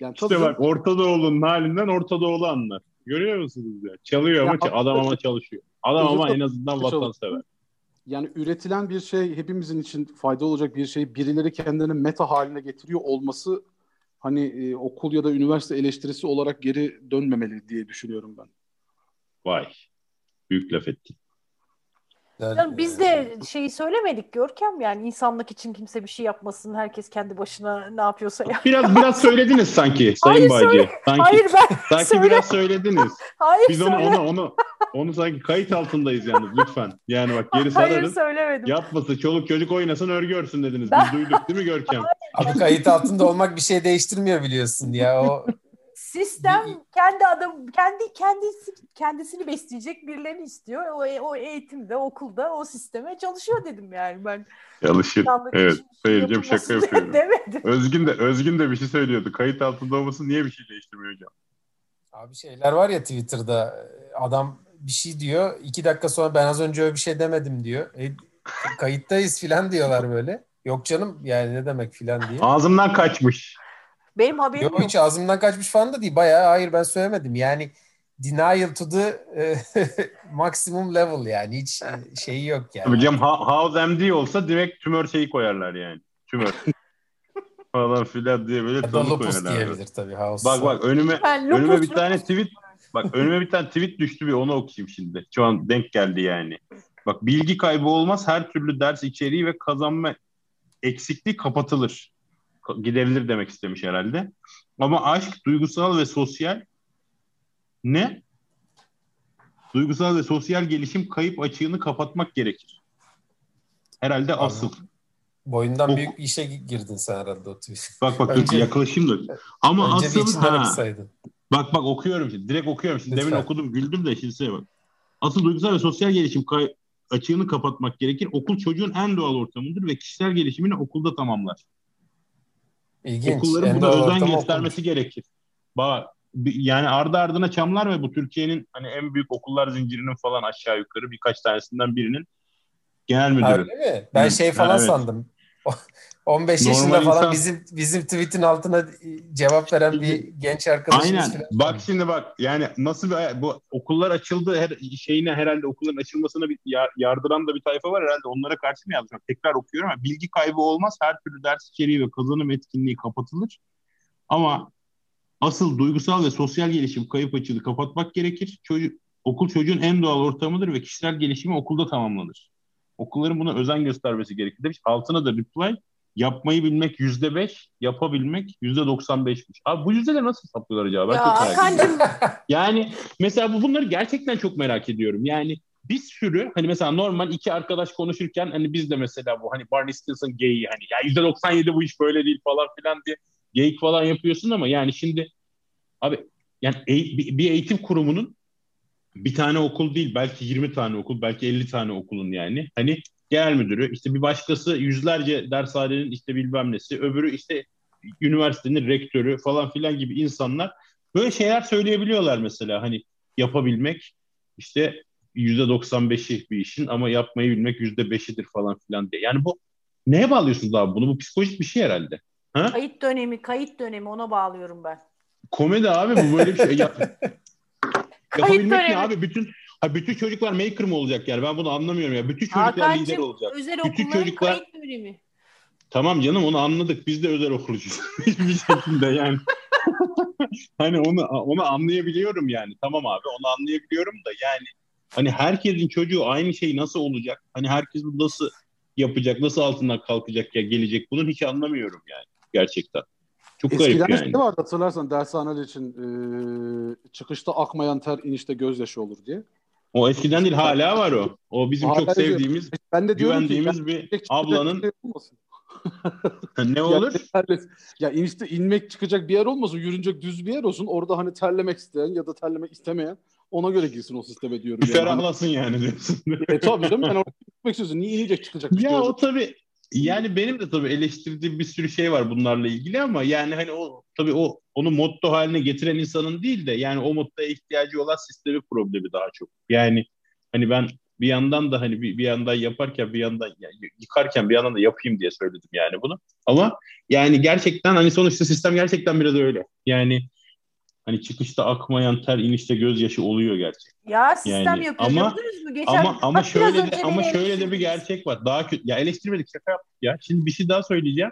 yani işte bak Orta Doğulu'nun halinden Orta Doğulu anlar. Görüyor musunuz ya? Çalıyor ama ya, adam ama çalışıyor. Adam ama en azından vatansever. Yani üretilen bir şey hepimizin için fayda olacak bir şey birileri kendilerini meta haline getiriyor olması hani e, okul ya da üniversite eleştirisi olarak geri dönmemeli diye düşünüyorum ben. Vay. Büyük laf ettin. Yani biz de şeyi söylemedik Görkem yani insanlık için kimse bir şey yapmasın. Herkes kendi başına ne yapıyorsa ya. Biraz biraz söylediniz sanki Sayın Hayır, Bağcı. Sanki, Hayır ben sanki söyle... biraz söylediniz. Hayır Biz onu, onu onu onu sanki kayıt altındayız yalnız lütfen. Yani bak geri sararız. Hayır söylemedim. Yapmasın çoluk çocuk oynasın örgü örsün dediniz. Biz duyduk değil mi Görkem? Abi kayıt altında olmak bir şey değiştirmiyor biliyorsun ya o Sistem kendi adam kendi kendisi kendisini besleyecek birilerini istiyor. O, o eğitimde, okulda o sisteme çalışıyor dedim yani ben. Çalışır. Evet. Sayılacağım şaka yapıyorum. Demedim. Özgün de Özgün de bir şey söylüyordu. Kayıt altında olması niye bir şey değiştirmiyor hocam? Abi şeyler var ya Twitter'da adam bir şey diyor. iki dakika sonra ben az önce öyle bir şey demedim diyor. E, kayıttayız filan diyorlar böyle. Yok canım yani ne demek filan diye. Ağzımdan kaçmış. Benim haberim yok. Yok hiç ağzımdan kaçmış falan da değil. Bayağı hayır ben söylemedim. Yani denial to the maximum level yani. Hiç şeyi yok yani. Hocam House MD olsa direkt tümör şeyi koyarlar yani. Tümör. falan filan diye böyle tanı koyarlar. diyebilir tabii House. Bak bak önüme önüme bir tane tweet bak önüme bir tane tweet düştü bir onu okuyayım şimdi. Şu an denk geldi yani. Bak bilgi kaybı olmaz. Her türlü ders içeriği ve kazanma eksikliği kapatılır. Giderilir demek istemiş herhalde. Ama aşk duygusal ve sosyal ne? Duygusal ve sosyal gelişim kayıp açığını kapatmak gerekir. Herhalde Anladım. asıl. Boyundan O- büyük bir işe girdin sen herhalde o tweet. Bak bak Önce- yaklaşayım da. Ama Önce asıl ha, okusaydın. bak bak okuyorum şimdi. Direkt okuyorum. Şimdi Lütfen. demin okudum güldüm de şimdi söyle bak. Asıl duygusal ve sosyal gelişim kay- açığını kapatmak gerekir. Okul çocuğun en doğal ortamıdır ve kişisel gelişimini okulda tamamlar. İlginç. Okulların En buna doğal özen göstermesi gerekir. Bak bir- yani ardı ardına çamlar ve bu Türkiye'nin hani en büyük okullar zincirinin falan aşağı yukarı birkaç tanesinden birinin genel. Ha, müdürü. Öyle mi? Ben Hı, şey ha, falan evet. sandım. 15 Normal yaşında falan insan- bizim bizim tweet'in altına cevap veren bir genç arkadaşımız Aynen. falan Bak şimdi bak yani nasıl bir bu okullar açıldı her şeyine herhalde okulların açılmasına bir ya- yardıran da bir tayfa var herhalde onlara karşı mı yazmış? Tekrar okuyorum ama bilgi kaybı olmaz. Her türlü ders içeriği ve kazanım etkinliği kapatılır. Ama asıl duygusal ve sosyal gelişim kayıp açığını kapatmak gerekir. Çocuk okul çocuğun en doğal ortamıdır ve kişisel gelişimi okulda tamamlanır. Okulların buna özen göstermesi gerekir demiş. Altına da reply yapmayı bilmek yüzde beş, yapabilmek yüzde doksan beşmiş. Abi bu yüzdeleri nasıl hesaplıyorlar acaba? Ben Ya. Hakan'cığım Yani mesela bu bunları gerçekten çok merak ediyorum. Yani bir sürü hani mesela normal iki arkadaş konuşurken hani biz de mesela bu hani Barney Stinson geyiği hani ya yüzde 97 bu iş böyle değil falan filan diye geyik falan yapıyorsun ama yani şimdi abi yani e- bir eğitim kurumunun bir tane okul değil belki 20 tane okul belki 50 tane okulun yani hani genel müdürü işte bir başkası yüzlerce dershanenin işte bilmem nesi öbürü işte üniversitenin rektörü falan filan gibi insanlar böyle şeyler söyleyebiliyorlar mesela hani yapabilmek işte yüzde 95'i bir işin ama yapmayı bilmek yüzde beşidir falan filan diye. Yani bu neye bağlıyorsunuz abi bunu? Bu psikolojik bir şey herhalde. Ha? kayıt dönemi, kayıt dönemi ona bağlıyorum ben. Komedi abi bu böyle bir şey. Ya, Kayıt yapabilmek ne dönemi. abi? Bütün ha bütün çocuklar maker mı olacak yani? Ben bunu anlamıyorum ya. Bütün çocuklar lider Hakan'cığım olacak. özel Bütün okulların çocuklar- kayıt. Tamam canım onu anladık. Biz de özel okulcuyuz. bir şekilde yani. hani onu onu anlayabiliyorum yani. Tamam abi onu anlayabiliyorum da yani hani herkesin çocuğu aynı şey nasıl olacak? Hani herkes bu nasıl yapacak? Nasıl altından kalkacak ya gelecek? Bunu hiç anlamıyorum yani gerçekten. Çok Eskiden garip şey yani. vardı hatırlarsan dershaneler için e, çıkışta akmayan ter inişte gözyaşı olur diye. O eskiden değil hala var o. O bizim Hala çok sevdiğimiz, Ben de ki güvendiğimiz ya, bir ablanın ne Ya, olur? terle- ya inişte inmek çıkacak bir yer olmasın. Yürünecek düz bir yer olsun. Orada hani terlemek isteyen ya da terlemek istemeyen ona göre girsin o sisteme diyorum. Bir yani. Ferahlasın yani diyorsun. E tabii canım ben orada gitmek istiyorsun. Niye inecek çıkacak Ya o tabii yani benim de tabii eleştirdiğim bir sürü şey var bunlarla ilgili ama yani hani o tabii o onu motto haline getiren insanın değil de yani o mottoya ihtiyacı olan sistemi problemi daha çok. Yani hani ben bir yandan da hani bir, bir yandan yaparken bir yandan yani yıkarken bir yandan da yapayım diye söyledim yani bunu. Ama yani gerçekten hani sonuçta sistem gerçekten biraz öyle. Yani hani çıkışta akmayan ter inişte gözyaşı oluyor gerçekten. Ya sistem Yani yapıyor. ama- mü? Geçen, Ama ama bak şöyle de ama şöyle de bir gerçek var. Daha kötü. Ya eleştirmedik şaka yaptık ya. Şimdi bir şey daha söyleyeceğim.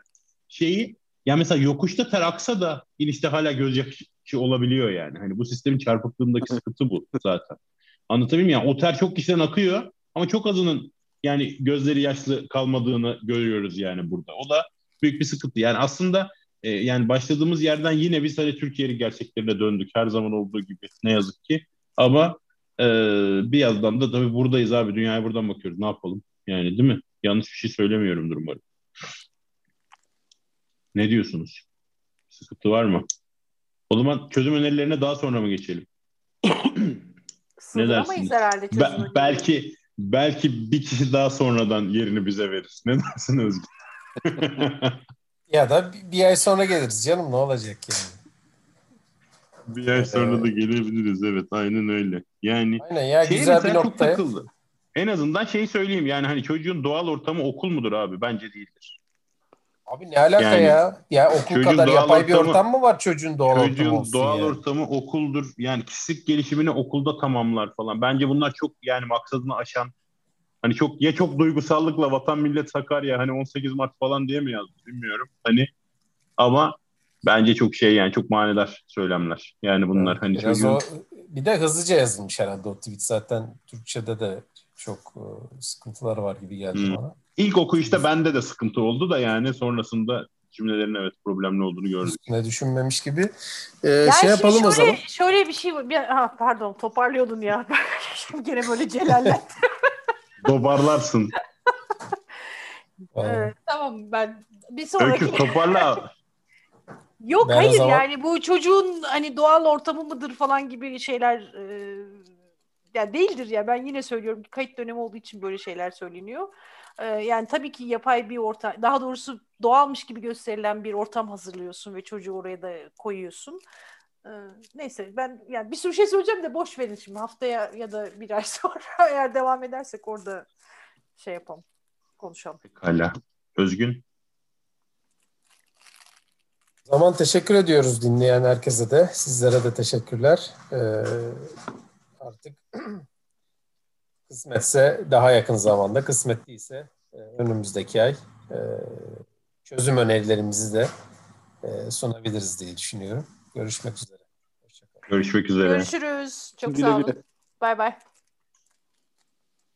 Şeyi ya mesela yokuşta ter aksa da inişte hala gözyaşı olabiliyor yani. Hani bu sistemin çarpıklığındaki sıkıntı bu zaten. Anlatabiliyor muyum? Yani o ter çok kişiden akıyor ama çok azının yani gözleri yaşlı kalmadığını görüyoruz yani burada. O da büyük bir sıkıntı. Yani aslında e, yani başladığımız yerden yine biz hani Türkiye'nin gerçeklerine döndük. Her zaman olduğu gibi ne yazık ki. Ama ee, bir yandan da tabii buradayız abi. Dünyaya buradan bakıyoruz. Ne yapalım? Yani değil mi? Yanlış bir şey söylemiyorumdur umarım. Ne diyorsunuz? Sıkıntı var mı? O zaman çözüm önerilerine daha sonra mı geçelim? Sığdıramayız dersiniz? herhalde çözüm Be- önerileri. belki belki bir kişi daha sonradan yerini bize verir. Ne dersin Özgür? Ya da bir, bir ay sonra geliriz canım ne olacak yani. bir ay sonra da gelebiliriz. Evet aynen öyle. Yani Aynen ya Şeye güzel bir mesela çok noktaya. takıldı. En azından şeyi söyleyeyim yani hani çocuğun doğal ortamı okul mudur abi? Bence değildir. Abi ne alaka Yani ya? Ya okul çocuğun kadar doğal yapay bir ortamı- ortam mı var çocuğun doğal ortamı Çocuğun olsun doğal yani? ortamı okuldur. Yani kişilik gelişimini okulda tamamlar falan. Bence bunlar çok yani maksadını aşan hani çok ya çok duygusallıkla vatan millet Sakarya hani 18 Mart falan diye mi yazdı bilmiyorum. Hani ama bence çok şey yani çok manidar söylemler. Yani bunlar hani Biraz çocuğun o bir de hızlıca yazılmış herhalde o tweet zaten Türkçe'de de çok e, sıkıntılar var gibi geldi Hmm. bana. İlk okuyuşta bende de sıkıntı oldu da yani sonrasında cümlelerin evet problemli olduğunu gördük. Üstüne düşünmemiş gibi. Ee, Yani şey şimdi yapalım şöyle, o zaman. Şöyle bir şey var. Bir, ha, pardon toparlıyordum ya. Şimdi gene böyle celallendim. Dobarlarsın. Evet, tamam ben bir sonraki... Öykü toparla. Yok Ben hayır zaman- yani bu çocuğun hani doğal ortamı mıdır falan gibi şeyler e, ya değildir ya ben yine söylüyorum ki kayıt dönemi olduğu için böyle şeyler söyleniyor. E, yani tabii ki yapay bir ortam daha doğrusu doğalmış gibi gösterilen bir ortam hazırlıyorsun ve çocuğu oraya da koyuyorsun. E, neyse ben yani bir sürü şey söyleyeceğim de boş verin şimdi haftaya ya da bir ay sonra eğer devam edersek orada şey yapalım konuşalım. Hala. Özgün. Zaman teşekkür ediyoruz dinleyen herkese de. Sizlere de teşekkürler. Ee, artık kısmetse daha yakın zamanda, kısmet değilse e, önümüzdeki ay e, çözüm önerilerimizi de e, sunabiliriz diye düşünüyorum. Görüşmek üzere. Görüşmek üzere. Görüşürüz. Çok Güle sağ olun. Bay bay.